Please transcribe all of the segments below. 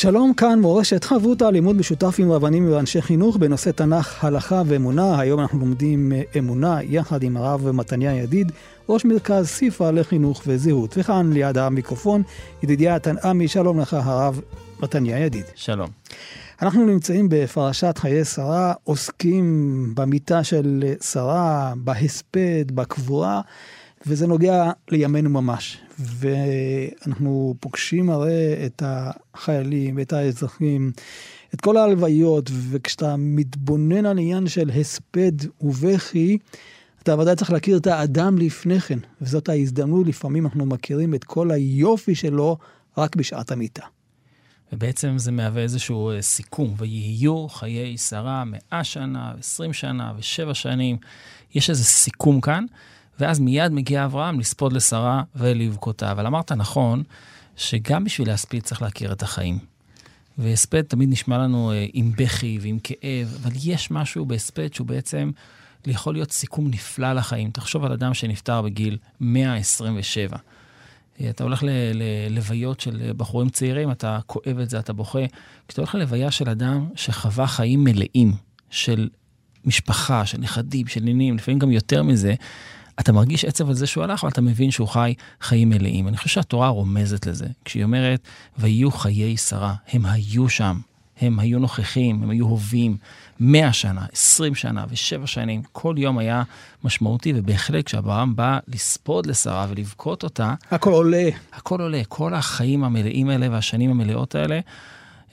שלום, כאן מורשת חברותא, לימוד משותף עם רבנים ואנשי חינוך בנושא תנ"ך, הלכה ואמונה. היום אנחנו לומדים אה, אמונה יחד עם הרב מתניה ידיד, ראש מרכז סיפא לחינוך וזהות. וכאן ליד המיקרופון, ידידיה תנעמי, שלום לך הרב מתניה ידיד. שלום. אנחנו נמצאים בפרשת חיי שרה, עוסקים במיטה של שרה, בהספד, בקבורה. וזה נוגע לימינו ממש. ואנחנו פוגשים הרי את החיילים, את האזרחים, את כל ההלוויות, וכשאתה מתבונן על עניין של הספד ובכי, אתה ודאי צריך להכיר את האדם לפני כן, וזאת ההזדמנות, לפעמים אנחנו מכירים את כל היופי שלו רק בשעת המיטה. ובעצם זה מהווה איזשהו אה, סיכום, ויהיו חיי שרה מאה שנה, עשרים שנה ושבע שנים. יש איזה סיכום כאן, ואז מיד מגיע אברהם לספוד לשרה ולבכותה. אבל אמרת נכון, שגם בשביל להספיד צריך להכיר את החיים. והספד תמיד נשמע לנו אה, עם בכי ועם כאב, אבל יש משהו בהספד שהוא בעצם יכול להיות סיכום נפלא לחיים. תחשוב על אדם שנפטר בגיל 127. אה, אתה הולך ללוויות של בחורים צעירים, אתה כואב את זה, אתה בוכה. כשאתה הולך ללוויה של אדם שחווה חיים מלאים, של משפחה, של נכדים, של נינים, לפעמים גם יותר מזה, אתה מרגיש עצב על זה שהוא הלך, אבל אתה מבין שהוא חי חיים מלאים. אני חושב שהתורה רומזת לזה, כשהיא אומרת, ויהיו חיי שרה, הם היו שם, הם היו נוכחים, הם היו הווים, מאה שנה, עשרים שנה ושבע שנים, כל יום היה משמעותי, ובהחלט כשאברהם בא לספוד לשרה ולבכות אותה, הכל עולה. הכל עולה, כל החיים המלאים האלה והשנים המלאות האלה,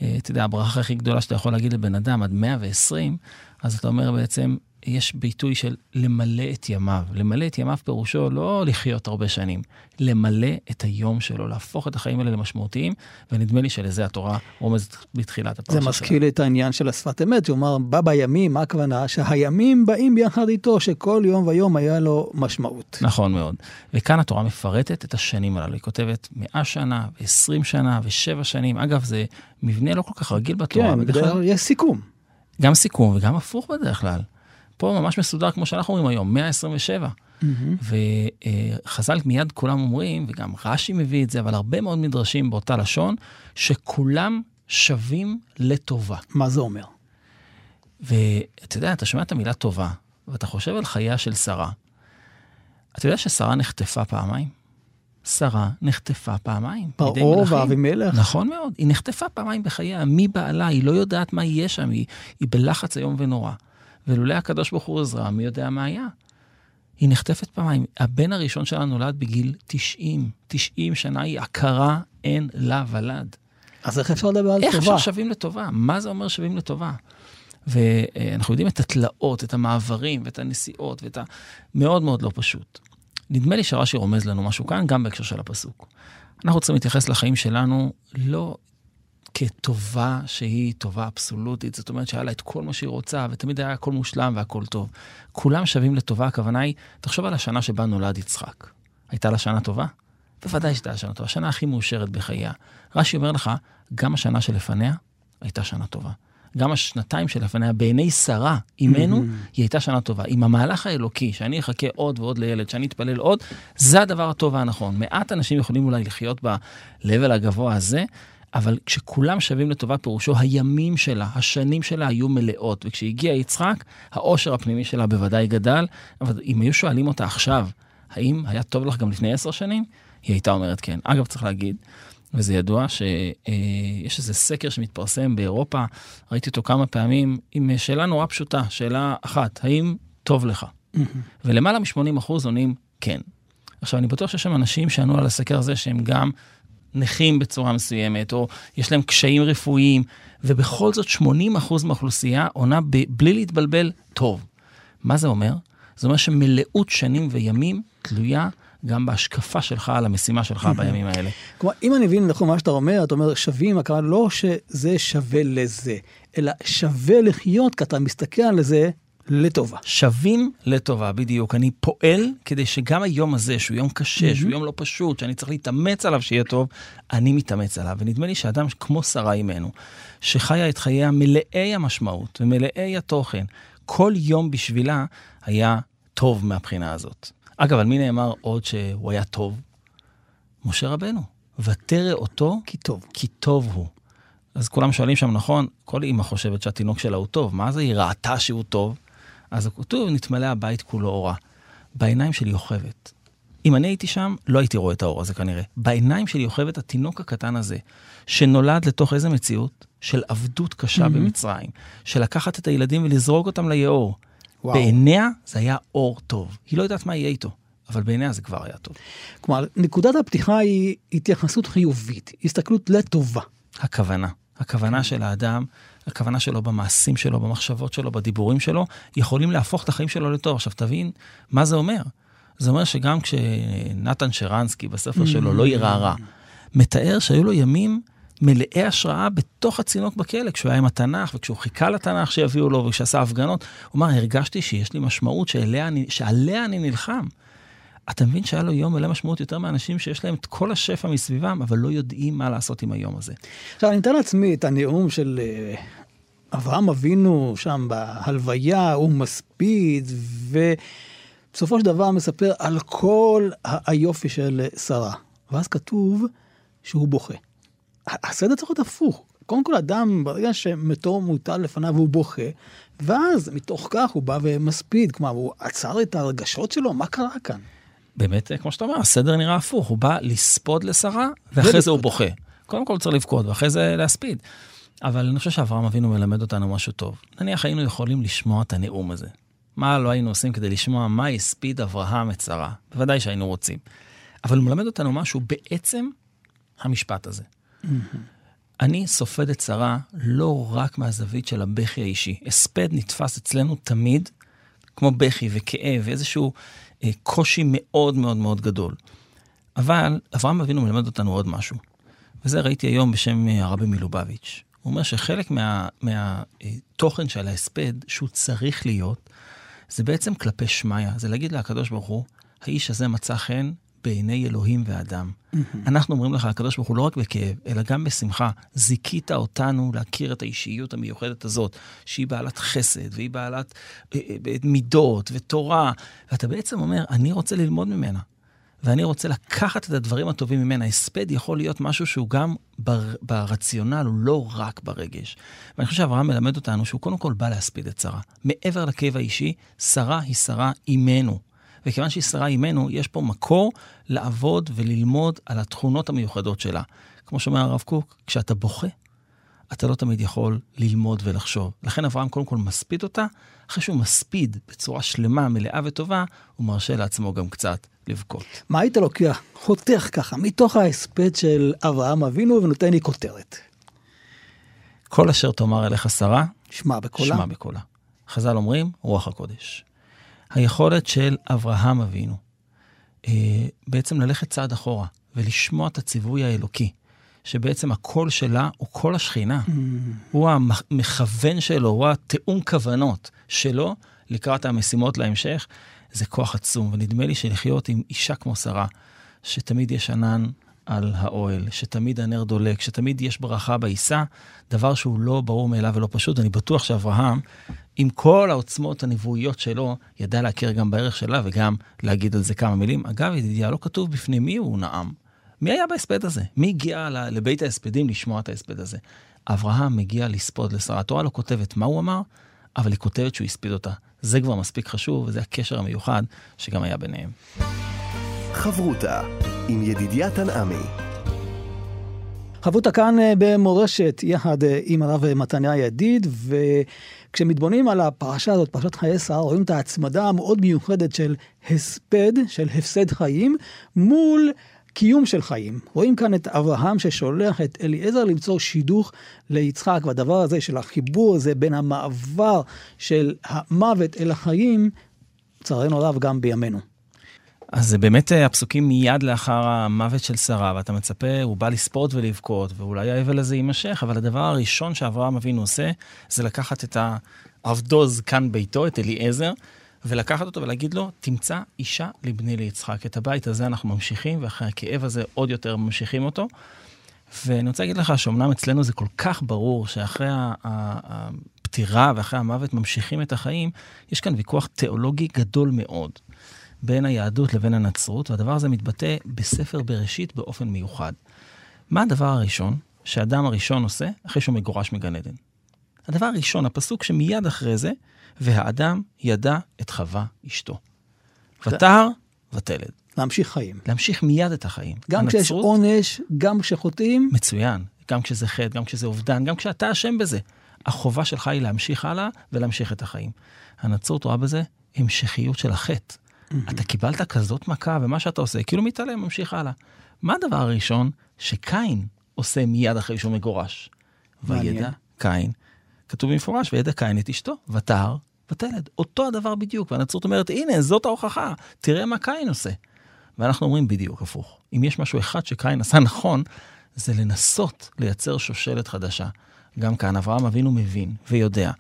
אה, אתה יודע, הברכה הכי גדולה שאתה יכול להגיד לבן אדם עד 120, אז אתה אומר בעצם, יש ביטוי של למלא את ימיו. למלא את ימיו פירושו לא לחיות הרבה שנים, למלא את היום שלו, להפוך את החיים האלה למשמעותיים, ונדמה לי שלזה התורה רומזת בתחילת הפרשה שלנו. זה מזכיר לי את העניין של השפת אמת, אמר, בא בימים, מה הכוונה? שהימים באים ביחד איתו, שכל יום ויום היה לו משמעות. נכון מאוד. וכאן התורה מפרטת את השנים הללו. היא כותבת 100 שנה, ו-20 שנה, ו-7 שנים. אגב, זה מבנה לא כל כך רגיל בתורה. כן, בדרך כלל יש סיכום. גם סיכום וגם הפוך בדרך כלל. פה ממש מסודר, כמו שאנחנו אומרים היום, 127. Mm-hmm. וחז"ל מיד כולם אומרים, וגם רש"י מביא את זה, אבל הרבה מאוד מדרשים באותה לשון, שכולם שווים לטובה. מה זה אומר? ואתה יודע, אתה שומע את המילה טובה, ואתה חושב על חייה של שרה. אתה יודע ששרה נחטפה פעמיים? שרה נחטפה פעמיים. פרעה ואבימלך. נכון מאוד, היא נחטפה פעמיים בחייה, מי בעלה, היא לא יודעת מה יהיה שם, היא, היא בלחץ איום ונורא. ולולא הקדוש ברוך הוא עזרה, מי יודע מה היה. היא נחטפת פעמיים. הבן הראשון שלה נולד בגיל 90. 90 שנה היא עקרה, אין לה ולד. אז איך אפשר לדבר על טובה? איך אפשר שווים לטובה? מה זה אומר שווים לטובה? ואנחנו יודעים את התלאות, את המעברים ואת הנסיעות ואת ה... מאוד מאוד לא פשוט. נדמה לי שרש"י רומז לנו משהו כאן, גם בהקשר של הפסוק. אנחנו צריכים להתייחס לחיים שלנו לא כטובה שהיא טובה אבסולוטית, זאת אומרת שהיה לה את כל מה שהיא רוצה, ותמיד היה הכל מושלם והכל טוב. כולם שווים לטובה, הכוונה היא, תחשוב על השנה שבה נולד יצחק. הייתה לה שנה טובה? בוודאי שהייתה שנה טובה, השנה הכי מאושרת בחייה. רש"י אומר לך, גם השנה שלפניה הייתה שנה טובה. גם השנתיים שלפניה, בעיני שרה, אימנו, mm-hmm. היא הייתה שנה טובה. עם המהלך האלוקי, שאני אחכה עוד ועוד לילד, שאני אתפלל עוד, זה הדבר הטוב והנכון. מעט אנשים יכולים אולי לחיות ב-level הגבוה הזה, אבל כשכולם שווים לטובה, פירושו הימים שלה, השנים שלה היו מלאות. וכשהגיע יצחק, העושר הפנימי שלה בוודאי גדל, אבל אם היו שואלים אותה עכשיו, האם היה טוב לך גם לפני עשר שנים? היא הייתה אומרת כן. אגב, צריך להגיד, וזה ידוע שיש אה, איזה סקר שמתפרסם באירופה, ראיתי אותו כמה פעמים, עם שאלה נורא פשוטה, שאלה אחת, האם טוב לך? ולמעלה מ-80% עונים כן. עכשיו, אני בטוח שיש שם אנשים שענו על הסקר הזה שהם גם נכים בצורה מסוימת, או יש להם קשיים רפואיים, ובכל זאת 80% מהאוכלוסייה עונה ב- בלי להתבלבל טוב. מה זה אומר? זה אומר שמלאות שנים וימים תלויה גם בהשקפה שלך על המשימה שלך בימים האלה. כלומר, אם אני מבין נכון מה שאתה אומר, אתה אומר שווים, הכוונה לא שזה שווה לזה, אלא שווה לחיות, כי אתה מסתכל על זה לטובה. שווים לטובה, בדיוק. אני פועל כדי שגם היום הזה, שהוא יום קשה, שהוא יום לא פשוט, שאני צריך להתאמץ עליו שיהיה טוב, אני מתאמץ עליו. ונדמה לי שאדם כמו שרה אימנו, שחיה את חייה מלאי המשמעות ומלאי התוכן, כל יום בשבילה היה טוב מהבחינה הזאת. אגב, על מי נאמר עוד שהוא היה טוב? משה רבנו. ותרא אותו כי טוב. כי טוב הוא. אז כולם שואלים שם, נכון, כל אימא חושבת שהתינוק שלה הוא טוב, מה זה היא ראתה שהוא טוב? אז כתוב, נתמלא הבית כולו אורה. בעיניים של יוכבת. אם אני הייתי שם, לא הייתי רואה את האור הזה כנראה. בעיניים של יוכבת, התינוק הקטן הזה, שנולד לתוך איזה מציאות של עבדות קשה mm-hmm. במצרים, של לקחת את הילדים ולזרוק אותם ליאור. וואו. בעיניה זה היה אור טוב. היא לא יודעת מה יהיה איתו, אבל בעיניה זה כבר היה טוב. כלומר, נקודת הפתיחה היא התייחסות חיובית, הסתכלות לטובה. הכוונה. הכוונה של האדם, הכוונה שלו במעשים שלו, במחשבות שלו, בדיבורים שלו, יכולים להפוך את החיים שלו לטוב. עכשיו, תבין מה זה אומר. זה אומר שגם כשנתן שרנסקי בספר שלו, לא יירא רע, מתאר שהיו לו ימים מלאי השראה בתוך הצינוק בכלא, כשהוא היה עם התנ"ך, וכשהוא חיכה לתנ"ך שיביאו לו, וכשעשה הפגנות, הוא אמר, הרגשתי שיש לי משמעות שעליה אני, שעליה אני נלחם. אתה מבין שהיה לו יום מלא משמעות יותר מאנשים שיש להם את כל השפע מסביבם, אבל לא יודעים מה לעשות עם היום הזה. עכשיו, אני אתן לעצמי את הנאום של אה, אברהם אבינו שם בהלוויה, הוא מספיד, ובסופו של דבר מספר על כל היופי של שרה. ואז כתוב שהוא בוכה. הסדר צריך להיות הפוך. קודם כל, אדם, ברגע שמתו מוטל לפניו, הוא בוכה, ואז מתוך כך הוא בא ומספיד. כלומר, הוא עצר את הרגשות שלו, מה קרה כאן? באמת, כמו שאתה אומר, הסדר נראה הפוך, הוא בא לספוד לשרה, ואחרי זה הוא בוכה. קודם כל צריך לבכות, ואחרי זה להספיד. אבל אני חושב שאברהם אבינו מלמד אותנו משהו טוב. נניח היינו יכולים לשמוע את הנאום הזה. מה לא היינו עושים כדי לשמוע מה הספיד אברהם את שרה? בוודאי שהיינו רוצים. אבל הוא מלמד אותנו משהו בעצם המשפט הזה. אני סופד את שרה לא רק מהזווית של הבכי האישי. הספד נתפס אצלנו תמיד כמו בכי וכאב ואיזשהו אה, קושי מאוד מאוד מאוד גדול. אבל אברהם אבינו מלמד אותנו עוד משהו, וזה ראיתי היום בשם אה, הרבי מלובביץ'. הוא אומר שחלק מהתוכן מה, אה, של ההספד, שהוא צריך להיות, זה בעצם כלפי שמיא, זה להגיד לקדוש ברוך הוא, האיש הזה מצא חן בעיני אלוהים ואדם. Mm-hmm. אנחנו אומרים לך, הקדוש ברוך הוא לא רק בכאב, אלא גם בשמחה. זיכית אותנו להכיר את האישיות המיוחדת הזאת, שהיא בעלת חסד, והיא בעלת אה, אה, מידות ותורה, ואתה בעצם אומר, אני רוצה ללמוד ממנה. ואני רוצה לקחת את הדברים הטובים ממנה. הספד יכול להיות משהו שהוא גם בר, ברציונל, הוא לא רק ברגש. ואני חושב שאברהם מלמד אותנו שהוא קודם כל בא להספיד את שרה. מעבר לכאב האישי, שרה היא שרה אימנו. וכיוון שהיא שרה אימנו, יש פה מקור לעבוד וללמוד על התכונות המיוחדות שלה. כמו שאומר הרב קוק, כשאתה בוכה, אתה לא תמיד יכול ללמוד ולחשוב. לכן אברהם קודם כל מספיד אותה, אחרי שהוא מספיד בצורה שלמה, מלאה וטובה, הוא מרשה לעצמו גם קצת לבכות. מה היית לוקח, חותך ככה, מתוך ההספד של אברהם אבינו ונותן לי כותרת? כל אשר תאמר אליך שרה, שמע בקולה. שמע בקולה. חז"ל אומרים, רוח הקודש. היכולת של אברהם אבינו, אה, בעצם ללכת צעד אחורה ולשמוע את הציווי האלוקי, שבעצם הקול שלה הוא קול השכינה. Mm. הוא המכוון שלו, הוא התיאום כוונות שלו לקראת המשימות להמשך. זה כוח עצום, ונדמה לי שלחיות עם אישה כמו שרה, שתמיד יש ענן על האוהל, שתמיד הנר דולק, שתמיד יש ברכה בעיסה, דבר שהוא לא ברור מאליו ולא פשוט. אני בטוח שאברהם, עם כל העוצמות הנבואיות שלו, ידע להכיר גם בערך שלה וגם להגיד על זה כמה מילים. אגב, ידידיה, לא כתוב בפני מי הוא נאם. מי היה בהספד הזה? מי הגיע לבית ההספדים לשמוע את ההספד הזה? אברהם מגיע לספוד לשרה. התורה לא כותבת מה הוא אמר, אבל היא כותבת שהוא הספיד אותה. זה כבר מספיק חשוב, וזה הקשר המיוחד שגם היה ביניהם. חברותה עם ידידיה תנעמי. חברותה כאן אה, במורשת, יחד אה, עם הרב מתניה ידיד, וכשמתבוננים על הפרשה הזאת, פרשת חיי שרה, רואים את ההצמדה המאוד מיוחדת של הספד, של הפסד חיים, מול קיום של חיים. רואים כאן את אברהם ששולח את אליעזר למצוא שידוך ליצחק, והדבר הזה של החיבור הזה בין המעבר של המוות אל החיים, לצערנו הרב, גם בימינו. אז זה באמת אה, הפסוקים מיד לאחר המוות של שרה, ואתה מצפה, הוא בא לספורט ולבכות, ואולי האבל הזה יימשך, אבל הדבר הראשון שאברהם אבינו עושה, זה לקחת את העבדו זקן ביתו, את אליעזר, ולקחת אותו ולהגיד לו, תמצא אישה לבני ליצחק. את הבית הזה אנחנו ממשיכים, ואחרי הכאב הזה עוד יותר ממשיכים אותו. ואני רוצה להגיד לך שאומנם אצלנו זה כל כך ברור שאחרי הפטירה ואחרי המוות ממשיכים את החיים, יש כאן ויכוח תיאולוגי גדול מאוד בין היהדות לבין הנצרות, והדבר הזה מתבטא בספר בראשית באופן מיוחד. מה הדבר הראשון שהאדם הראשון עושה אחרי שהוא מגורש מגן עדן? הדבר הראשון, הפסוק שמיד אחרי זה, והאדם ידע את חווה אשתו. ותהר ותלד. להמשיך חיים. להמשיך מיד את החיים. גם הנצרות, כשיש עונש, גם כשחוטאים. מצוין. גם כשזה חטא, גם כשזה אובדן, גם כשאתה אשם בזה. החובה שלך היא להמשיך הלאה ולהמשיך את החיים. הנצרות רואה בזה המשכיות של החטא. Mm-hmm. אתה קיבלת כזאת מכה, ומה שאתה עושה, כאילו מתעלם, ממשיך הלאה. מה הדבר הראשון שקין עושה מיד אחרי שהוא מגורש? וידע קין, כתוב במפורש, וידע קין את אשתו, ותהר ותלד. אותו הדבר בדיוק, והנצרות אומרת, הנה, זאת ההוכחה, תראה מה קין עושה. ואנחנו אומרים בדיוק הפוך. אם יש משהו אחד שקין עשה נכון, זה לנסות לייצר שושלת חדשה. גם כאן אברהם אבינו מבין ויודע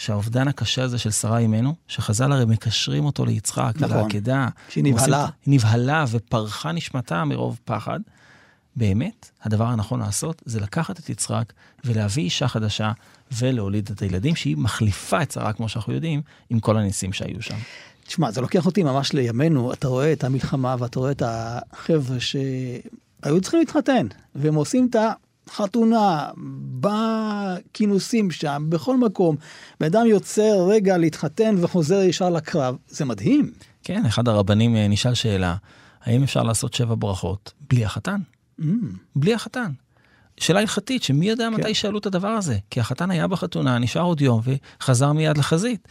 שהאובדן הקשה הזה של שרה אימנו, שחז"ל הרי מקשרים אותו ליצחק נכון, ולעקדה. שהיא נבהלה. היא נבהלה ופרחה נשמתה מרוב פחד. באמת, הדבר הנכון לעשות זה לקחת את יצחק ולהביא אישה חדשה ולהוליד את הילדים, שהיא מחליפה את שרה, כמו שאנחנו יודעים, עם כל הניסים שהיו שם. תשמע, זה לוקח אותי ממש לימינו, אתה רואה את המלחמה ואתה רואה את החבר'ה שהיו צריכים להתחתן, והם עושים את החתונה בכינוסים שם, בכל מקום. בן אדם יוצר רגע להתחתן וחוזר ישר לקרב, זה מדהים. כן, אחד הרבנים אה, נשאל שאלה, האם אפשר לעשות שבע ברכות בלי החתן? Mm. בלי החתן. שאלה הלכתית, שמי יודע כן. מתי שאלו את הדבר הזה? כי החתן היה בחתונה, נשאר עוד יום וחזר מיד לחזית.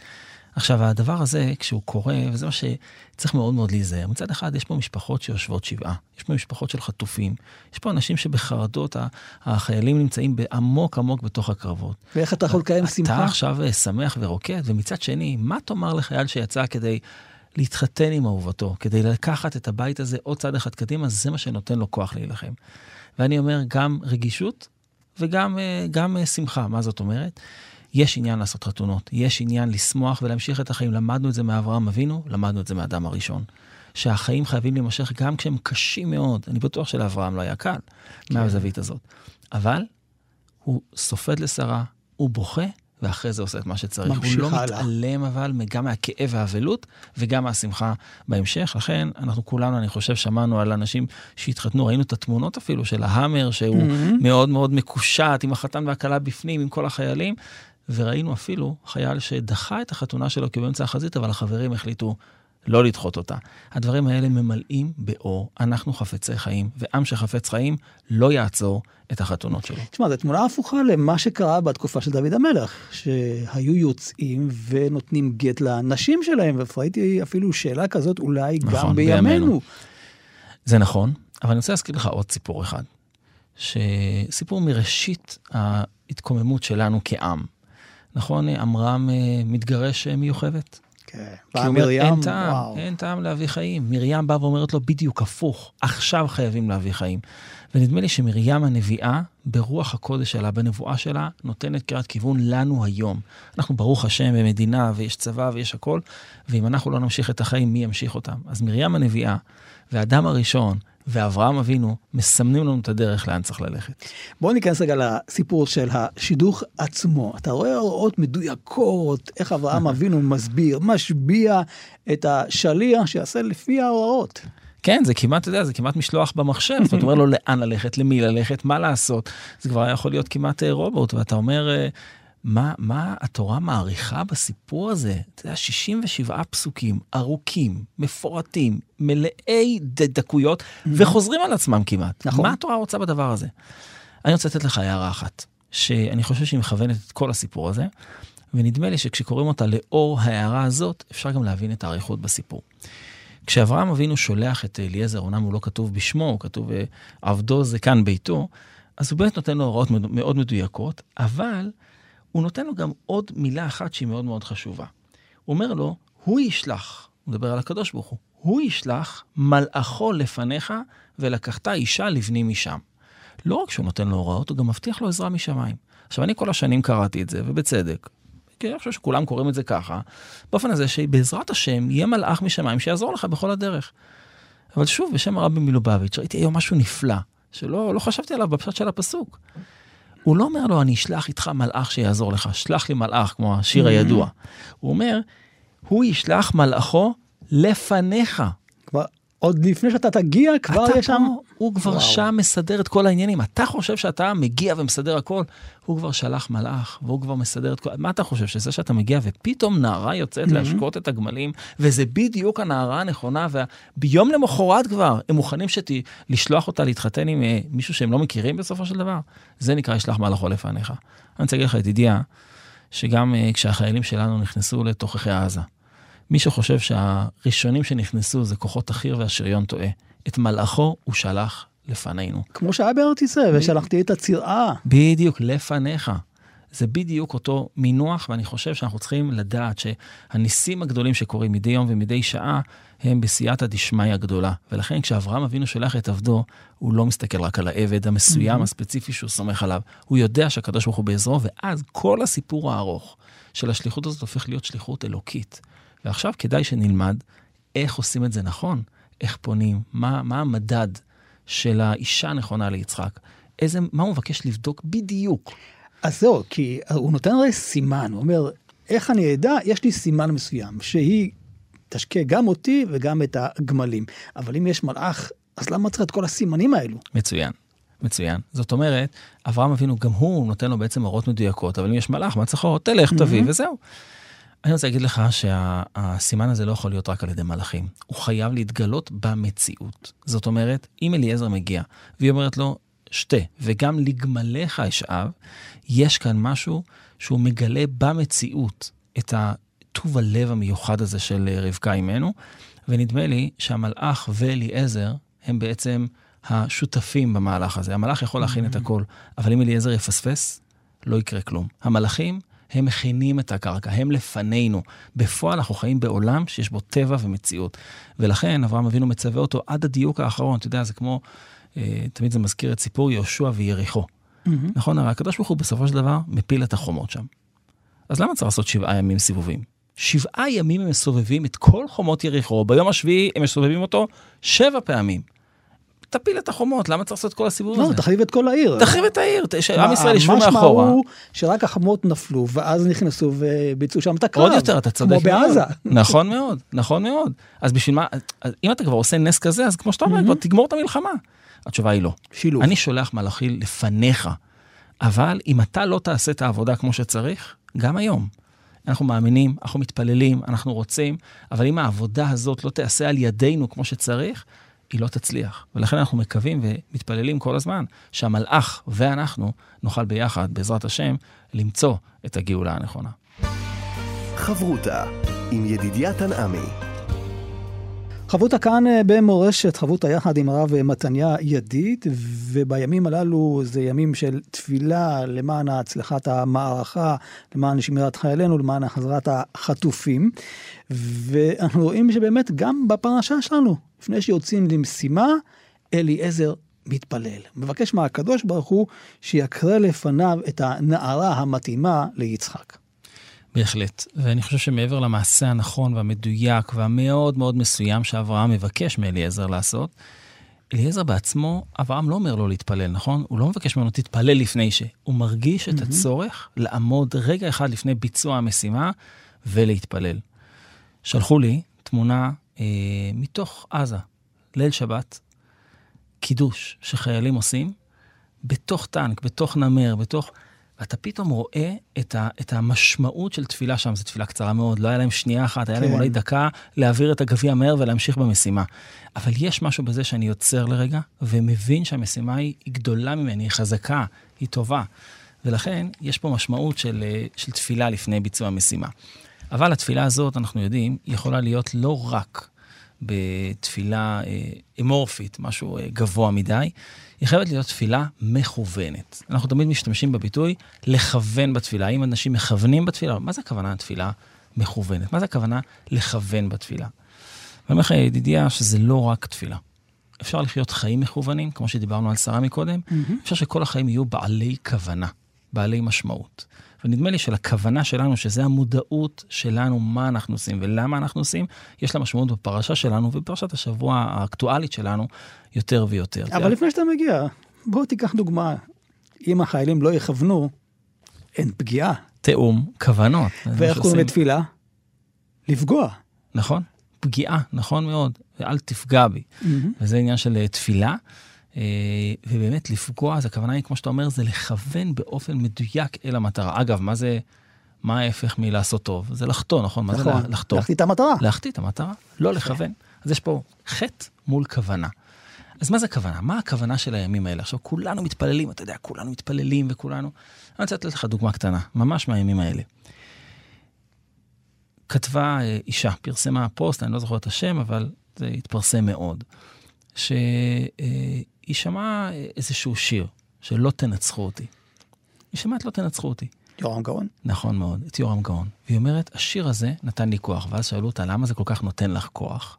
עכשיו, הדבר הזה, כשהוא קורה, וזה מה שצריך מאוד מאוד להיזהר, מצד אחד יש פה משפחות שיושבות שבעה, יש פה משפחות של חטופים, יש פה אנשים שבחרדות, החיילים נמצאים עמוק עמוק בתוך הקרבות. ואיך אתה יכול לקיים שמחה? אתה עכשיו אה, שמח ורוקד, ומצד שני, מה תאמר לחייל שיצא כדי להתחתן עם אהובתו, כדי לקחת את הבית הזה עוד צעד אחד קדימה, זה מה שנותן לו כוח להילחם. ואני אומר, גם רגישות וגם אה, גם אה, שמחה. מה זאת אומרת? יש עניין לעשות חתונות, יש עניין לשמוח ולהמשיך את החיים. למדנו את זה מאברהם אבינו, למדנו את זה מאדם הראשון. שהחיים חייבים להימשך גם כשהם קשים מאוד. אני בטוח שלאברהם לא היה קל כן. מהזווית הזאת. אבל הוא סופד לשרה, הוא בוכה, ואחרי זה עושה את מה שצריך. הוא לא הלאה. מתעלם אבל גם מהכאב והאבלות וגם מהשמחה בהמשך. לכן אנחנו כולנו, אני חושב, שמענו על אנשים שהתחתנו, ראינו את התמונות אפילו של ההאמר, שהוא mm-hmm. מאוד מאוד מקושט עם החתן והכלה בפנים, עם כל החיילים. וראינו אפילו חייל שדחה את החתונה שלו כי באמצע החזית, אבל החברים החליטו לא לדחות אותה. הדברים האלה ממלאים באור. אנחנו חפצי חיים, ועם שחפץ חיים לא יעצור את החתונות שלו. תשמע, זו תמונה הפוכה למה שקרה בתקופה של דוד המלך, שהיו יוצאים ונותנים גט לנשים שלהם, וראיתי אפילו שאלה כזאת אולי נכון, גם בימינו. בימינו. זה נכון, אבל אני רוצה להזכיר לך עוד סיפור אחד. שסיפור מראשית ההתקוממות שלנו כעם. נכון, עמרם אה, מתגרש אה, מיוחדת. כן. כי הוא אומר, אין טעם, וואו. אין טעם להביא חיים. מרים באה ואומרת לו בדיוק הפוך, עכשיו חייבים להביא חיים. ונדמה לי שמרים הנביאה, ברוח הקודש שלה, בנבואה שלה, נותנת קריאת כיוון לנו היום. אנחנו, ברוך השם, במדינה, ויש צבא ויש הכל, ואם אנחנו לא נמשיך את החיים, מי ימשיך אותם? אז מרים הנביאה, והאדם הראשון, ואברהם אבינו מסמנים לנו את הדרך לאן צריך ללכת. בואו ניכנס רגע לסיפור של השידוך עצמו. אתה רואה הוראות מדויקות, איך אברהם אבינו מסביר, משביע את השליח שיעשה לפי ההוראות. כן, זה כמעט, אתה יודע, זה כמעט משלוח במחשב. זאת אומרת, אומר לו לאן ללכת, למי ללכת, מה לעשות. זה כבר יכול להיות כמעט אה, רובוט, ואתה אומר, אה, מה, מה התורה מעריכה בסיפור הזה? אתה יודע, 67 פסוקים ארוכים, מפורטים, מלאי דקויות, mm-hmm. וחוזרים על עצמם כמעט. נכון. מה התורה רוצה בדבר הזה? אני רוצה לתת לך הערה אחת, שאני חושב שהיא מכוונת את כל הסיפור הזה, ונדמה לי שכשקוראים אותה לאור ההערה הזאת, אפשר גם להבין את האריכות בסיפור. כשאברהם אבינו שולח את אליעזר, אומנם הוא לא כתוב בשמו, הוא כתוב עבדו זה כאן ביתו, אז הוא באמת נותן לו הוראות מאוד מדויקות, אבל הוא נותן לו גם עוד מילה אחת שהיא מאוד מאוד חשובה. הוא אומר לו, הוא ישלח הוא מדבר על הקדוש ברוך הוא. הוא ישלח מלאכו לפניך ולקחת אישה לבני משם. לא רק שהוא נותן לו הוראות, הוא גם מבטיח לו עזרה משמיים. עכשיו, אני כל השנים קראתי את זה, ובצדק. כי אני חושב שכולם קוראים את זה ככה, באופן הזה שבעזרת השם יהיה מלאך משמיים שיעזור לך בכל הדרך. אבל שוב, בשם הרבי מלובביץ', ראיתי היום משהו נפלא, שלא לא חשבתי עליו בפשט של הפסוק. הוא לא אומר לו, אני אשלח איתך מלאך שיעזור לך, שלח לי מלאך, כמו השיר Mm-hmm. הידוע. הוא אומר, הוא ישלח מלאכו לפניך. כבר, עוד לפני שאתה תגיע, כבר יש שם... הוא כבר וואו. שם מסדר את כל העניינים. אתה חושב שאתה מגיע ומסדר הכל, הוא כבר שלח מלאך, והוא כבר מסדר את כל... מה אתה חושב, שזה שאתה מגיע ופתאום נערה יוצאת Mhm. להשקות את הגמלים, וזה בדיוק הנערה הנכונה, וביום למחרת כבר הם מוכנים שת... לשלוח אותה להתחתן עם אה, מישהו שהם לא מכירים בסופו של דבר? זה נקרא ישלח מלאכו לפניך. אני רוצה להגיד לך, ידידיה, שגם אה, כשהחיילים שלנו נכנסו לתוככי עזה, מי שחושב שהראשונים שנכנסו זה כוחות החי"ר והשריון טועה. את מלאכו הוא שלח לפנינו. כמו שהיה בארץ ישראל, ושלחתי את הצירעה. בדיוק, לפניך. זה בדיוק אותו מינוח, ואני חושב שאנחנו צריכים לדעת שהניסים הגדולים שקורים מדי יום ומדי שעה, הם בסייעתא דשמיא הגדולה. ולכן כשאברהם אבינו שולח את עבדו, הוא לא מסתכל רק על העבד המסוים, הספציפי שהוא סומך עליו. הוא יודע שהקדוש ברוך הוא בעזרו, ואז כל הסיפור הארוך של השליחות הזאת הופך להיות שליחות אלוקית. ועכשיו כדאי שנלמד איך עושים את זה נכון, איך פונים, מה, מה המדד של האישה הנכונה ליצחק, איזה, מה הוא מבקש לבדוק בדיוק. אז זהו, כי הוא נותן הרי סימן, הוא אומר, איך אני אדע? יש לי סימן מסוים, שהיא תשקה גם אותי וגם את הגמלים. אבל אם יש מלאך, אז למה צריך את כל הסימנים האלו? מצוין, מצוין. זאת אומרת, אברהם אבינו, גם הוא נותן לו בעצם הוראות מדויקות, אבל אם יש מלאך, מה צריך הוראות? תלך, תביא, וזהו. אני רוצה להגיד לך שהסימן הזה לא יכול להיות רק על ידי מלאכים. הוא חייב להתגלות במציאות. זאת אומרת, אם אליעזר מגיע, והיא אומרת לו, שתה, וגם לגמליך אשאב, יש כאן משהו שהוא מגלה במציאות את הטוב הלב המיוחד הזה של אה, רבקה אימנו, ונדמה לי שהמלאך ואליעזר הם בעצם השותפים במהלך הזה. המלאך יכול להכין את הכל, אבל אם אליעזר יפספס, לא יקרה כלום. המלאכים, הם מכינים את הקרקע, הם לפנינו. בפועל אנחנו חיים בעולם שיש בו טבע ומציאות. ולכן אברהם אבינו מצווה אותו עד הדיוק האחרון. אתה יודע, זה כמו, אה, תמיד זה מזכיר את סיפור יהושע ויריחו. נכון? הרי הקדוש ברוך הוא בסופו של דבר מפיל את החומות שם. אז למה צריך לעשות שבעה ימים סיבובים? שבעה ימים הם מסובבים את כל חומות יריחו, ביום השביעי הם מסובבים אותו שבע פעמים. תפיל את החומות, למה צריך לעשות את כל הסיבוב לא, הזה? תחריב את כל העיר. תחריב את העיר, שעם ישראל ישבו מאחורה. הוא שרק החמות נפלו, ואז נכנסו וביצעו שם את הקרב. עוד יותר, אתה צודק כמו בעזה. נכון מאוד, נכון מאוד. אז בשביל מה, אם אתה כבר עושה נס כזה, אז כמו שאתה אומר, כבר תגמור את המלחמה. התשובה היא לא. שילוב. אני שולח מלאכי לפניך, אבל אם אתה לא תעשה את העבודה כמו שצריך, גם היום. אנחנו מאמינים, אנחנו מתפללים, אנחנו רוצים, אבל אם העבודה הזאת לא תיעשה על ידינו כמו שצריך, היא לא תצליח. ולכן אנחנו מקווים ומתפללים כל הזמן שהמלאך ואנחנו נוכל ביחד, בעזרת השם, למצוא את הגאולה הנכונה. חברותה עם ידידיה תנעמי. חבותה כאן אה, במורשת, חבותה יחד עם הרב אה, מתניה ידיד, ובימים הללו זה ימים של תפילה למען הצלחת המערכה, למען שמירת חיילינו, למען החזרת החטופים. ואנחנו רואים שבאמת גם בפרשה שלנו, לפני שיוצאים למשימה, אליעזר מתפלל. מבקש מהקדוש ברוך הוא שיקרא לפניו את הנערה המתאימה ליצחק. בהחלט. ואני חושב שמעבר למעשה הנכון והמדויק והמאוד מאוד מסוים שאברהם מבקש מאליעזר לעשות, אליעזר בעצמו, אברהם לא אומר לו להתפלל, נכון? הוא לא מבקש ממנו, תתפלל לפני ש... הוא מרגיש את הצורך לעמוד רגע אחד לפני ביצוע המשימה ולהתפלל. שלחו לי תמונה אה, מתוך עזה, ליל שבת, קידוש שחיילים עושים, בתוך טנק, בתוך נמר, בתוך... ואתה פתאום רואה את, ה, את המשמעות של תפילה שם. זו תפילה קצרה מאוד, לא היה להם שנייה אחת, היה להם כן. אולי דקה להעביר את הגביע מהר ולהמשיך במשימה. אבל יש משהו בזה שאני עוצר לרגע ומבין שהמשימה היא, היא גדולה ממני, היא חזקה, היא טובה. ולכן יש פה משמעות של, אה, של תפילה לפני ביצוע המשימה. אבל התפילה הזאת, אנחנו יודעים, יכולה להיות לא רק בתפילה אה, אמורפית, משהו אה, גבוה מדי, היא חייבת להיות תפילה מכוונת. אנחנו תמיד משתמשים בביטוי לכוון בתפילה. האם אנשים מכוונים בתפילה? מה זה הכוונה תפילה מכוונת? מה זה הכוונה לכוון בתפילה? אומר לך, ידידיה, שזה לא רק תפילה. אפשר לחיות חיים מכוונים, כמו שדיברנו על שרה מקודם, מהמם. אפשר שכל החיים יהיו בעלי כוונה, בעלי משמעות. ונדמה לי שלכוונה שלנו, שזה המודעות שלנו, מה אנחנו עושים ולמה אנחנו עושים, יש לה משמעות בפרשה שלנו ובפרשת השבוע האקטואלית שלנו יותר ויותר. אבל לפני שאתה מגיע, בוא תיקח דוגמה. אם החיילים לא יכוונו, אין פגיעה. תיאום, כוונות. ואיך. קוראים לתפילה? לפגוע. נכון, פגיעה, נכון מאוד, ואל תפגע בי. מהמם. וזה עניין של אה, תפילה. אה, ובאמת לפגוע, אז הכוונה היא, כמו שאתה אומר, זה לכוון באופן מדויק אל המטרה. אגב, מה זה, מה ההפך מלעשות טוב? זה לחטוא, נכון? מה זה נכון, לחטוא? להחטיא את המטרה. להחטיא את המטרה, לא לכוון. אז יש פה חטא מול כוונה. אז מה זה כוונה? מה הכוונה של הימים האלה? עכשיו, כולנו מתפללים, אתה יודע, כולנו מתפללים וכולנו... אני רוצה לתת לך דוגמה קטנה, ממש מהימים האלה. כתבה אה, אישה, פרסמה פוסט, אני לא זוכר את השם, אבל זה התפרסם מאוד, שהיא שמעה אה, איזשהו שיר, שלא תנצחו אותי. היא שמעה את לא תנצחו אותי. יורם גאון. נכון מאוד, את יורם גאון. והיא אומרת, השיר הזה נתן לי כוח. ואז שאלו אותה, למה זה כל כך נותן לך כוח?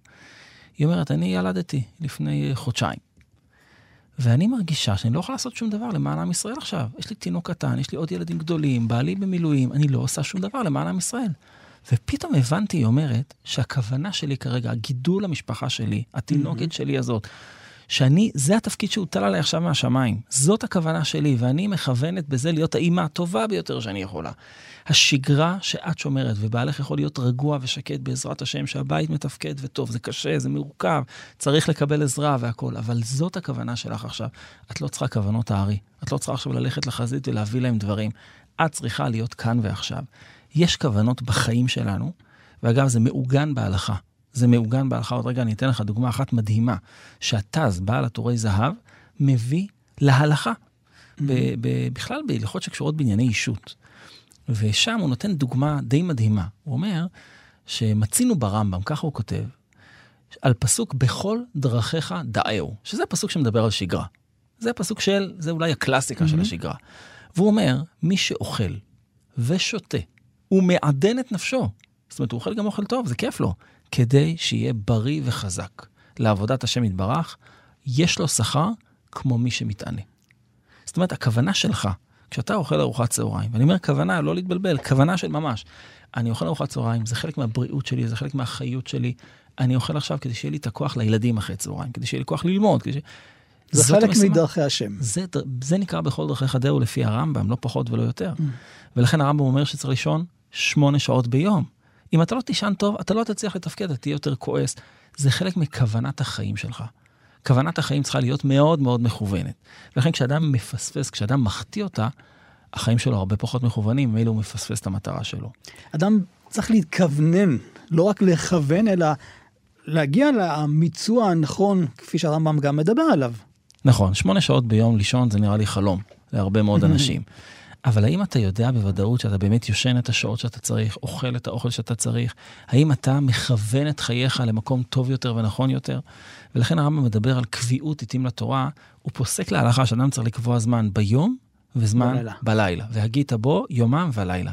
היא אומרת, אני ילדתי לפני אה, חודשיים. ואני מרגישה שאני לא יכולה לעשות שום דבר למען עם ישראל עכשיו. יש לי תינוק קטן, יש לי עוד ילדים גדולים, בעלי במילואים, אני לא עושה שום דבר למען עם ישראל. ופתאום הבנתי, היא אומרת, שהכוונה שלי כרגע, הגידול המשפחה שלי, התינוקת שלי הזאת, שאני, זה התפקיד שהוטל עליי עכשיו מהשמיים. זאת הכוונה שלי, ואני מכוונת בזה להיות האימא הטובה ביותר שאני יכולה. השגרה שאת שומרת, ובעלך יכול להיות רגוע ושקט בעזרת השם, שהבית מתפקד וטוב, זה קשה, זה מורכב, צריך לקבל עזרה והכול, אבל זאת הכוונה שלך עכשיו. את לא צריכה כוונות הארי. את לא צריכה עכשיו ללכת לחזית ולהביא להם דברים. את צריכה להיות כאן ועכשיו. יש כוונות בחיים שלנו, ואגב, זה מעוגן בהלכה. זה מעוגן בהלכה. עוד רגע אני אתן לך דוגמה אחת מדהימה, שהתז, בעל עטורי זהב, מביא להלכה. ב- ב- בכלל בהלכות שקשורות בענייני אישות. ושם הוא נותן דוגמה די מדהימה. הוא אומר שמצינו ברמב"ם, ככה הוא כותב, על פסוק בכל דרכיך דאהו, שזה פסוק שמדבר על שגרה. זה פסוק של, זה אולי הקלאסיקה של השגרה. והוא אומר, מי שאוכל ושותה ומעדן את נפשו, זאת אומרת, הוא אוכל גם אוכל טוב, זה כיף לו, כדי שיהיה בריא וחזק לעבודת השם יתברך, יש לו שכר כמו מי שמתענה. זאת אומרת, הכוונה שלך, כשאתה אוכל ארוחת צהריים, ואני אומר כוונה, לא להתבלבל, כוונה של ממש. אני אוכל ארוחת צהריים, זה חלק מהבריאות שלי, זה חלק מהחיות שלי. אני אוכל עכשיו כדי שיהיה לי את הכוח לילדים אחרי צהריים, כדי שיהיה לי כוח ללמוד. כדי ש... זה חלק המשימה. מדרכי השם. זה, זה נקרא בכל דרכיך דהו לפי הרמב"ם, לא פחות ולא יותר. ולכן הרמב"ם אומר שצריך לישון שמונה שעות ביום. אם אתה לא תישן טוב, אתה לא תצליח לתפקד, אתה תהיה יותר כועס. זה חלק מכוונת החיים שלך. כוונת החיים צריכה להיות מאוד מאוד מכוונת. ולכן כשאדם מפספס, כשאדם מחטיא אותה, החיים שלו הרבה פחות מכוונים, מילא הוא מפספס את המטרה שלו. אדם צריך להתכוונן, לא רק לכוון, אלא להגיע למיצוע הנכון, כפי שהרמב"ם גם מדבר עליו. נכון, שמונה שעות ביום לישון זה נראה לי חלום להרבה מאוד אנשים. אבל האם אתה יודע בוודאות שאתה באמת יושן את השעות שאתה צריך, אוכל את האוכל שאתה צריך? האם אתה מכוון את חייך למקום טוב יותר ונכון יותר? ולכן הרמב"ם מדבר על קביעות עתים לתורה, הוא פוסק להלכה שאדם צריך לקבוע זמן ביום וזמן בלילה. בלילה. והגית בו יומם ולילה.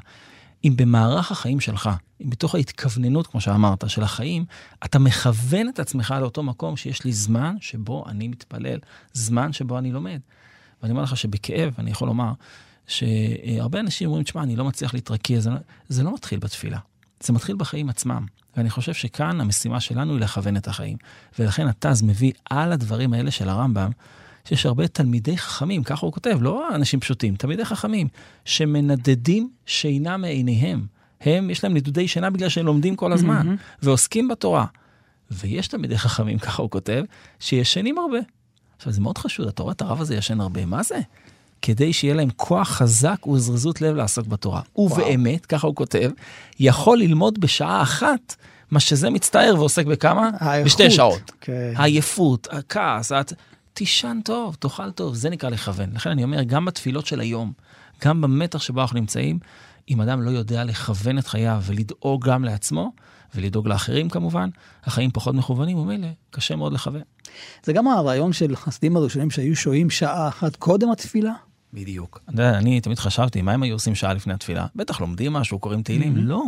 אם במערך החיים שלך, אם בתוך ההתכווננות, כמו שאמרת, של החיים, אתה מכוון את עצמך לאותו מקום שיש לי זמן שבו אני מתפלל, זמן שבו אני לומד. ואני אומר לך שבכאב, אני יכול לומר, שהרבה אנשים אומרים, תשמע, אני לא מצליח להתרכז, זה לא- מתחיל בתפילה, זה מתחיל בחיים עצמם. ואני חושב שכאן המשימה שלנו היא לכוון את החיים. ולכן התז מביא על הדברים האלה של הרמב"ם, שיש הרבה תלמידי חכמים, ככה הוא כותב, לא אנשים פשוטים, תלמידי חכמים, שמנדדים שינה מעיניהם. הם, יש להם נדודי שינה בגלל שהם לומדים כל הזמן, ועוסקים בתורה. ויש תלמידי חכמים, ככה הוא כותב, שישנים הרבה. עכשיו, זה מאוד חשוב, אתה רואה את הרב הזה ישן הרבה, מה זה? כדי שיהיה להם כוח חזק וזריזות לב לעסוק בתורה. ובאמת, ככה הוא כותב, יכול ללמוד בשעה אחת מה שזה מצטער ועוסק בכמה? האיכות, בשתי שעות. כן. העייפות, הכעס, הת... תישן טוב, תאכל טוב, זה נקרא לכוון. לכן אני אומר, גם בתפילות של היום, גם במתח שבו אנחנו נמצאים, אם אדם לא יודע לכוון את חייו ולדאוג גם לעצמו, ולדאוג לאחרים כמובן, החיים פחות מכוונים, ומילא קשה מאוד לכוון. זה גם הרעיון של חסידים הראשונים שהיו שוהים שעה אחת קודם התפילה. בדיוק. אתה יודע, אני תמיד חשבתי, מה הם היו עושים שעה לפני התפילה? בטח לומדים משהו, קוראים תהילים? לא.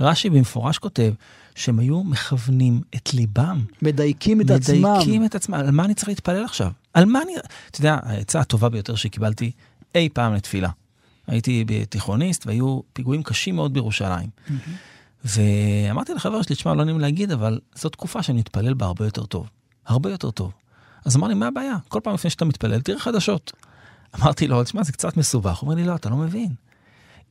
רש"י במפורש כותב שהם היו מכוונים את ליבם. מדייקים את עצמם. מדייקים את עצמם. על מה אני צריך להתפלל עכשיו? על מה אני... אתה יודע, העצה הטובה ביותר שקיבלתי אי פעם לתפילה. הייתי בתיכוניסט והיו פיגועים קשים מאוד בירושלים. ואמרתי לחבר שלי, תשמע, לא נעים להגיד, אבל זו תקופה שאני מתפלל בה הרבה יותר טוב. הרבה יותר טוב. אז אמר לי, מה הבעיה? כל פעם לפני שאתה מתפלל, תראה חדשות. אמרתי לו, תשמע, זה קצת מסובך. הוא אומר לי, לא, אתה לא מבין.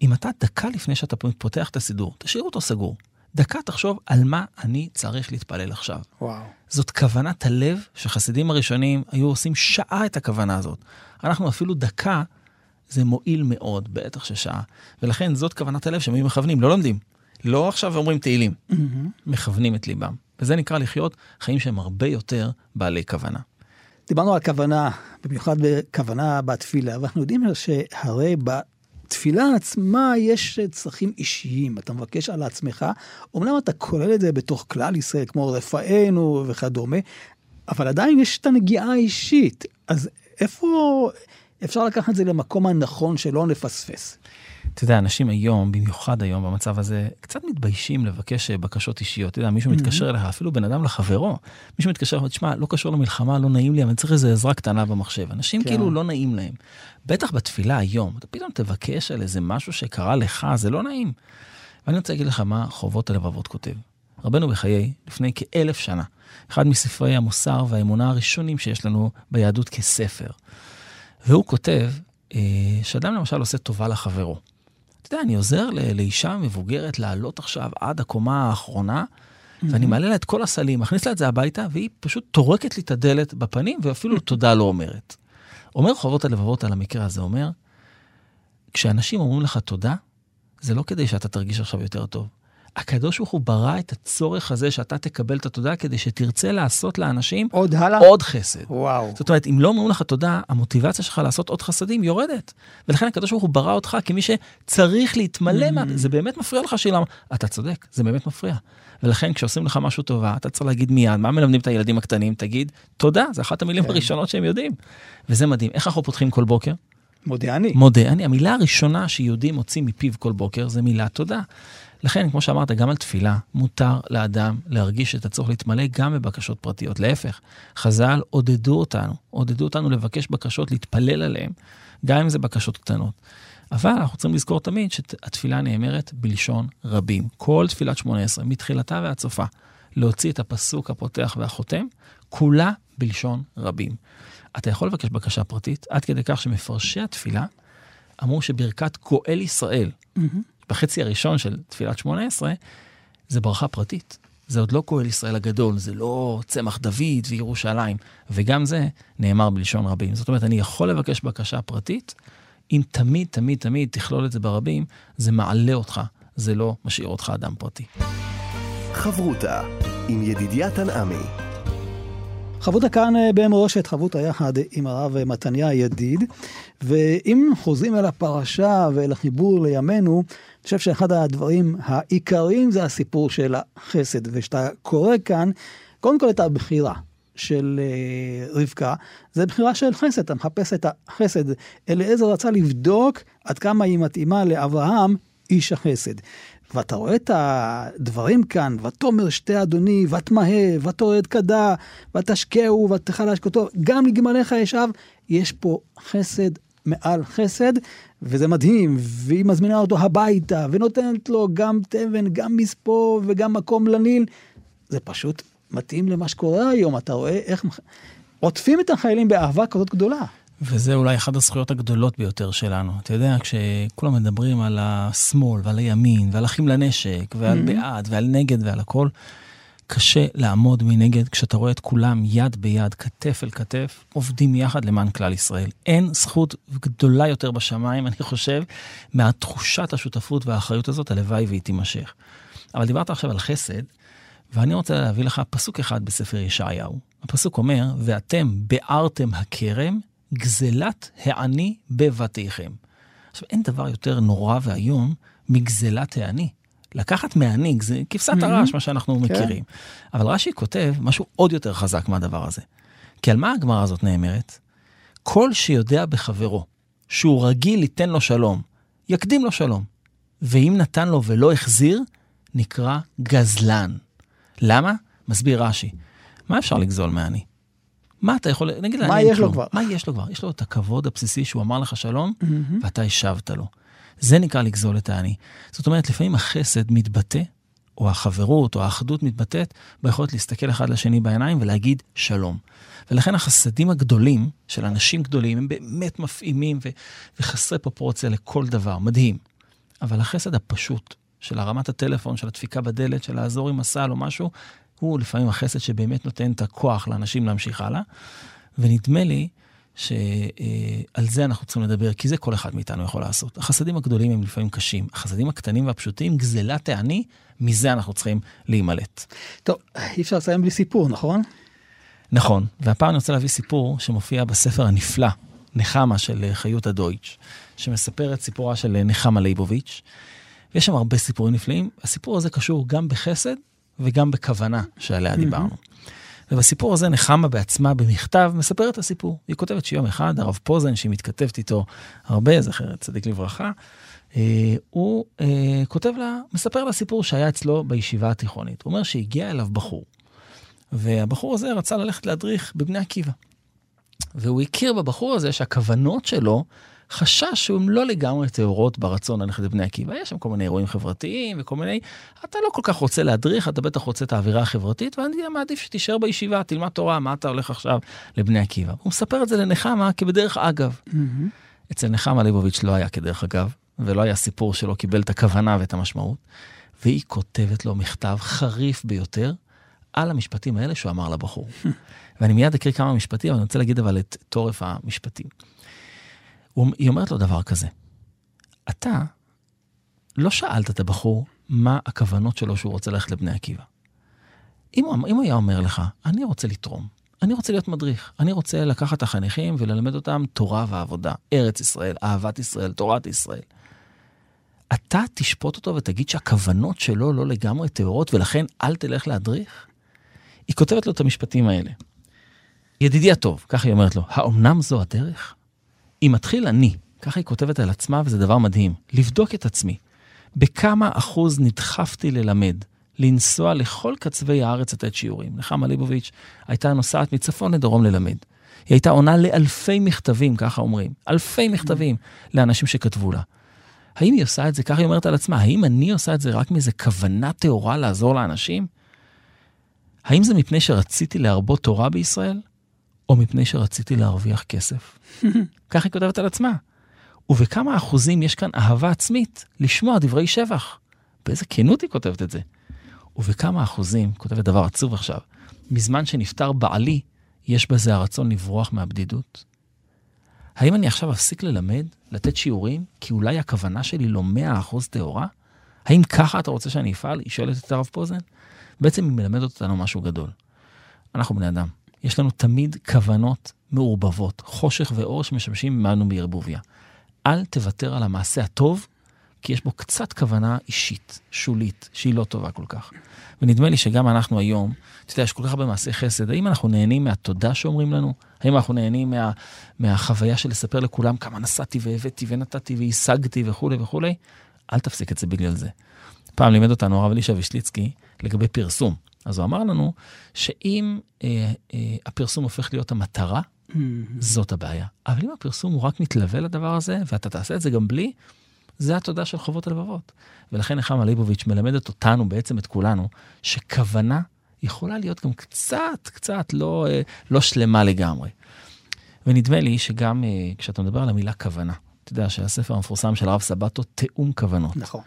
אם אתה דקה לפני שאתה פותח את הסידור, תשאיר אותו סגור. דקה תחשוב על מה אני צריך להתפלל עכשיו. וואו. זאת כוונת הלב שחסידים הראשונים היו עושים שעה את הכוונה הזאת. אנחנו אפילו דקה, זה מועיל מאוד, בטח ששעה. ולכן זאת כוונת הלב שהם היו מכוונים, לא לומדים. לא עכשיו אומרים תהילים, מכוונים את ליבם. וזה נקרא לחיות חיים שהם הרבה יותר בעלי כוונה. דיברנו על כוונה, במיוחד בכוונה בתפילה, ואנחנו יודעים שהרי בתפילה עצמה יש צרכים אישיים, אתה מבקש על עצמך, אמנם אתה כולל את זה בתוך כלל ישראל, כמו רפאנו וכדומה, אבל עדיין יש את הנגיעה האישית. אז איפה אפשר לקחת את זה למקום הנכון שלא נפספס? אתה יודע, אנשים היום, במיוחד היום במצב הזה, קצת מתביישים לבקש אה, בקשות אישיות. אתה יודע, מישהו מתקשר אליך, אפילו בן אדם לחברו, מישהו מתקשר, ואומר, תשמע, לא קשור למלחמה, לא נעים לי, אבל אני צריך איזו עזרה קטנה במחשב. אנשים כן. כאילו לא נעים להם. בטח בתפילה היום, אתה פתאום תבקש על איזה משהו שקרה לך, זה לא נעים. ואני רוצה להגיד לך מה חובות הלבבות כותב. רבנו בחיי, לפני כאלף שנה, אחד מספרי המוסר והאמונה הראשונים שיש לנו ביהדות כספר. והוא כותב אה, שאדם למשל עושה טובה לחברו. אתה יודע, אני עוזר לאישה מבוגרת לעלות עכשיו עד הקומה האחרונה, ואני מעלה לה את כל הסלים, מכניס לה את זה הביתה, והיא פשוט טורקת לי את הדלת בפנים, ואפילו תודה לא אומרת. אומר חובות הלבבות על המקרה הזה, אומר, כשאנשים אומרים לך תודה, זה לא כדי שאתה תרגיש עכשיו יותר טוב. הקדוש ברוך הוא ברא את הצורך הזה שאתה תקבל את התודה כדי שתרצה לעשות לאנשים עוד הלאה? עוד חסד. וואו. זאת אומרת, אם לא אומרים לך תודה, המוטיבציה שלך לעשות עוד חסדים יורדת. ולכן הקדוש ברוך הוא ברא אותך כמי שצריך להתמלא מה... זה באמת מפריע לך שאלה... אתה צודק, זה באמת מפריע. ולכן כשעושים לך משהו טובה, אתה צריך להגיד מיד, מה מלמדים את הילדים הקטנים? תגיד, תודה, זה אחת המילים כן. הראשונות שהם יודעים. וזה מדהים. איך אנחנו פותחים כל בוקר? מודה אני. מודה אני. המילה הראשונה שיהודי מוציא מפיו כל בוקר זה מילה תודה. לכן, כמו שאמרת, גם על תפילה, מותר לאדם להרגיש את הצורך להתמלא גם בבקשות פרטיות. להפך, חז"ל עודדו אותנו, עודדו אותנו לבקש בקשות, להתפלל עליהן, גם אם זה בקשות קטנות. אבל אנחנו צריכים לזכור תמיד שהתפילה נאמרת בלשון רבים. כל תפילת 18, מתחילתה ועד סופה, להוציא את הפסוק הפותח והחותם, כולה בלשון רבים. אתה יכול לבקש בקשה פרטית, עד כדי כך שמפרשי התפילה אמרו שברכת גואל ישראל, בחצי הראשון של תפילת 18, זה ברכה פרטית. זה עוד לא גואל ישראל הגדול, זה לא צמח דוד וירושלים, וגם זה נאמר בלשון רבים. זאת אומרת, אני יכול לבקש בקשה פרטית, אם תמיד, תמיד, תמיד תכלול את זה ברבים, זה מעלה אותך, זה לא משאיר אותך אדם פרטי. חברותה עם ידידיה תנעמי. חברותה כאן אה, במורשת, חברותה יחד עם הרב מתניה ידיד. ואם חוזרים אל הפרשה ואל החיבור לימינו, אני חושב שאחד הדברים העיקריים זה הסיפור של החסד. וכשאתה קורא כאן, קודם כל את הבחירה. של uh, רבקה, זה בחירה של חסד, אתה מחפש את החסד. אליעזר רצה לבדוק עד כמה היא מתאימה לאברהם, איש החסד. ואתה רואה את הדברים כאן, ותאמר שתי אדוני, ותמהה, ותורד כדה, ותשקהו, ותאכל השקותו, גם לגמליך ישב, יש פה חסד מעל חסד, וזה מדהים, והיא מזמינה אותו הביתה, ונותנת לו גם תבן, גם מספוא וגם מקום לניל. זה פשוט מתאים למה שקורה היום, אתה רואה איך עוטפים את החיילים באהבה כזאת גדולה. וזה אולי אחת הזכויות הגדולות ביותר שלנו. אתה יודע, כשכולם מדברים על השמאל ועל הימין ועל אחים לנשק ועל mm-hmm. בעד ועל נגד ועל הכל, קשה לעמוד מנגד כשאתה רואה את כולם יד ביד, כתף אל כתף, עובדים יחד למען כלל ישראל. אין זכות גדולה יותר בשמיים, אני חושב, מהתחושת השותפות והאחריות הזאת, הלוואי והיא תימשך. אבל דיברת עכשיו על חסד, ואני רוצה להביא לך פסוק אחד בספר ישעיהו. הפסוק אומר, ואתם ביערתם הכרם, גזלת העני בבתיכם. עכשיו, אין דבר יותר נורא ואיום מגזלת העני. לקחת מהעני, זה כבשת הרש, מה שאנחנו מכירים. אבל רש"י כותב משהו עוד יותר חזק מהדבר הזה. כי על מה הגמרא הזאת נאמרת? כל שיודע בחברו שהוא רגיל ליתן לו שלום, יקדים לו שלום. ואם נתן לו ולא החזיר, נקרא גזלן. למה? מסביר רש"י. מה אפשר לגזול מעני? מה אתה יכול, נגיד, מה יש לו. כבר? מה יש לו כבר? יש לו את הכבוד הבסיסי שהוא אמר לך שלום. ואתה השבת לו. זה נקרא לגזול את העני. זאת אומרת, לפעמים החסד מתבטא, או החברות, או האחדות מתבטאת, ביכולת להסתכל אחד לשני בעיניים ולהגיד שלום. ולכן החסדים הגדולים של אנשים גדולים הם באמת מפעימים ו- וחסרי פרופורציה לכל דבר, מדהים. אבל החסד הפשוט של הרמת הטלפון, של הדפיקה בדלת, של לעזור עם הסל או משהו, הוא לפעמים החסד שבאמת נותן את הכוח לאנשים להמשיך הלאה. ונדמה לי שעל זה אנחנו צריכים לדבר, כי זה כל אחד מאיתנו יכול לעשות. החסדים הגדולים הם לפעמים קשים, החסדים הקטנים והפשוטים, גזלת העני, מזה אנחנו צריכים להימלט. טוב, אי אפשר לסיים בלי סיפור, נכון? נכון, והפעם אני רוצה להביא סיפור שמופיע בספר הנפלא, נחמה של חיות הדויטש, שמספר את סיפורה של נחמה ליבוביץ', ויש שם הרבה סיפורים נפלאים. הסיפור הזה קשור גם בחסד וגם בכוונה שעליה דיברנו. ובסיפור הזה נחמה בעצמה במכתב מספרת את הסיפור. היא כותבת שיום אחד הרב פוזן, שהיא מתכתבת איתו הרבה, זכר צדיק לברכה, אה, הוא אה, כותב לה, מספר לה סיפור שהיה אצלו בישיבה התיכונית. הוא אומר שהגיע אליו בחור, והבחור הזה רצה ללכת להדריך בבני עקיבא. והוא הכיר בבחור הזה שהכוונות שלו, חשש שהן לא לגמרי טהורות ברצון ללכת לבני עקיבא. יש שם כל מיני אירועים חברתיים וכל מיני... אתה לא כל כך רוצה להדריך, אתה בטח רוצה את האווירה החברתית, ואני מעדיף שתישאר בישיבה, תלמד תורה, מה אתה הולך עכשיו לבני עקיבא. הוא מספר את זה לנחמה כבדרך אגב. מהמם. אצל נחמה ליבוביץ' לא היה כדרך אגב, ולא היה סיפור שלא קיבל את הכוונה ואת המשמעות, והיא כותבת לו מכתב חריף ביותר על המשפטים האלה שהוא אמר לבחור. ואני מיד אקריא כמה משפטים, אבל אני רוצה להגיד אבל את תורף המשפטים. היא אומרת לו דבר כזה, אתה לא שאלת את הבחור מה הכוונות שלו שהוא רוצה ללכת לבני עקיבא. אם הוא, אם הוא היה אומר לך, אני רוצה לתרום, אני רוצה להיות מדריך, אני רוצה לקחת את החניכים וללמד אותם תורה ועבודה, ארץ ישראל, אהבת ישראל, תורת ישראל. אתה תשפוט אותו ותגיד שהכוונות שלו לא לגמרי טהורות ולכן אל תלך להדריך? היא כותבת לו את המשפטים האלה. ידידי הטוב, ככה היא אומרת לו, האומנם זו הדרך? אם מתחיל אני, ככה היא כותבת על עצמה וזה דבר מדהים, לבדוק את עצמי. בכמה אחוז נדחפתי ללמד, לנסוע לכל קצווי הארץ לתת שיעורים. נחמה ליבוביץ' הייתה נוסעת מצפון לדרום ללמד. היא הייתה עונה לאלפי מכתבים, ככה אומרים, אלפי מכתבים לאנשים שכתבו לה. האם היא עושה את זה, ככה היא אומרת על עצמה, האם אני עושה את זה רק מאיזה כוונה טהורה לעזור לאנשים? האם זה מפני שרציתי להרבות תורה בישראל, או מפני שרציתי להרוויח כסף? כך היא כותבת על עצמה. ובכמה אחוזים יש כאן אהבה עצמית לשמוע דברי שבח? באיזה כנות היא כותבת את זה? ובכמה אחוזים, כותבת דבר עצוב עכשיו, מזמן שנפטר בעלי, יש בזה הרצון לברוח מהבדידות? האם אני עכשיו אפסיק ללמד, לתת שיעורים, כי אולי הכוונה שלי לא 100% טהורה? האם ככה אתה רוצה שאני אפעל? היא שואלת את הרב פוזן. בעצם היא מלמדת אותנו משהו גדול. אנחנו בני אדם, יש לנו תמיד כוונות מעורבבות, חושך ואור שמשמשים עמנו בערבוביה. אל תוותר על המעשה הטוב, כי יש בו קצת כוונה אישית, שולית, שהיא לא טובה כל כך. ונדמה לי שגם אנחנו היום, אתה יודע, יש כל כך הרבה מעשי חסד, האם אנחנו נהנים מהתודה שאומרים לנו? האם אנחנו נהנים מה, מהחוויה של לספר לכולם כמה נסעתי והבאתי ונתתי והשגתי וכולי וכולי? אל תפסיק את זה בגלל זה. פעם לימד אותנו הרב אלישע וישליצקי לגבי פרסום. אז הוא אמר לנו שאם אה, אה, הפרסום הופך להיות המטרה, מהמם. זאת הבעיה. אבל אם הפרסום הוא רק מתלווה לדבר הזה, ואתה תעשה את זה גם בלי, זה התודה של חובות הלבבות. ולכן נחמה ליבוביץ' מלמדת אותנו, בעצם את כולנו, שכוונה יכולה להיות גם קצת, קצת לא, אה, לא שלמה לגמרי. ונדמה לי שגם אה, כשאתה מדבר על המילה כוונה, אתה יודע שהספר המפורסם של הרב סבטו, תיאום כוונות. נכון.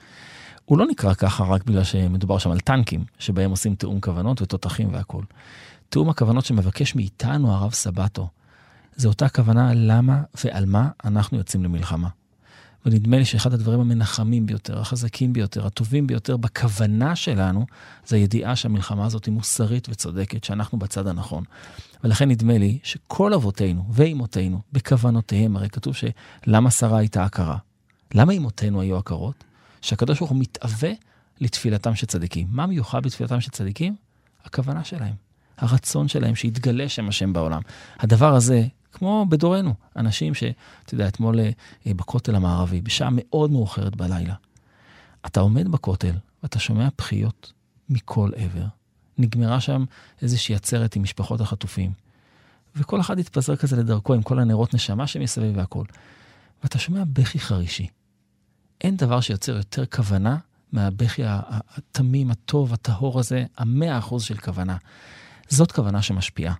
הוא לא נקרא ככה רק בגלל שמדובר שם על טנקים, שבהם עושים תיאום כוונות ותותחים והכול. תיאום הכוונות שמבקש מאיתנו הרב סבטו, זה אותה כוונה למה ועל מה אנחנו יוצאים למלחמה. ונדמה לי שאחד הדברים המנחמים ביותר, החזקים ביותר, הטובים ביותר בכוונה שלנו, זה הידיעה שהמלחמה הזאת היא מוסרית וצודקת, שאנחנו בצד הנכון. ולכן נדמה לי שכל אבותינו ואימותינו, בכוונותיהם, הרי כתוב שלמה שרה הייתה עקרה? למה אימותינו היו עקרות? שהקדוש ברוך הוא מתאווה לתפילתם של צדיקים. מה מיוחד בתפילתם של צדיקים? הכוונה שלהם, הרצון שלהם שיתגלה שם השם בעולם. הדבר הזה, כמו בדורנו, אנשים ש... אתה יודע, אתמול אה, בכותל המערבי, בשעה מאוד מאוחרת בלילה, אתה עומד בכותל ואתה שומע בכיות מכל עבר. נגמרה שם איזושהי עצרת עם משפחות החטופים. וכל אחד התפזר כזה לדרכו עם כל הנרות נשמה שמסביב והכול. ואתה שומע בכי חרישי. אין דבר שיוצר יותר כוונה מהבכי התמים, הטוב, הטהור הזה, המאה אחוז של כוונה. זאת כוונה שמשפיעה.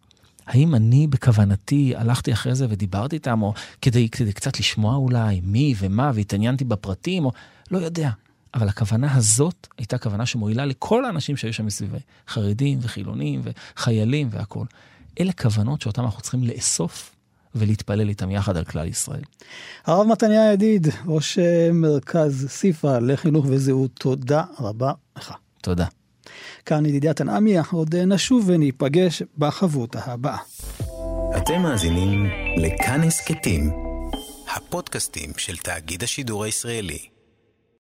האם אני בכוונתי הלכתי אחרי זה ודיברתי איתם, או כדי, כדי קצת לשמוע אולי מי ומה, והתעניינתי בפרטים, או לא יודע. אבל הכוונה הזאת הייתה כוונה שמועילה לכל האנשים שהיו שם מסביבי, חרדים וחילונים וחיילים והכול. אלה כוונות שאותן אנחנו צריכים לאסוף ולהתפלל איתם יחד על כלל ישראל. הרב מתניה ידיד, ראש אה, מרכז סיפא לחינוך וזהות, תודה רבה לך. תודה. כאן ידידיה תנעמי, עוד נשוב וניפגש בחברותה הבאה. אתם מאזינים לכאן הסכתים, הפודקאסטים של תאגיד השידור הישראלי.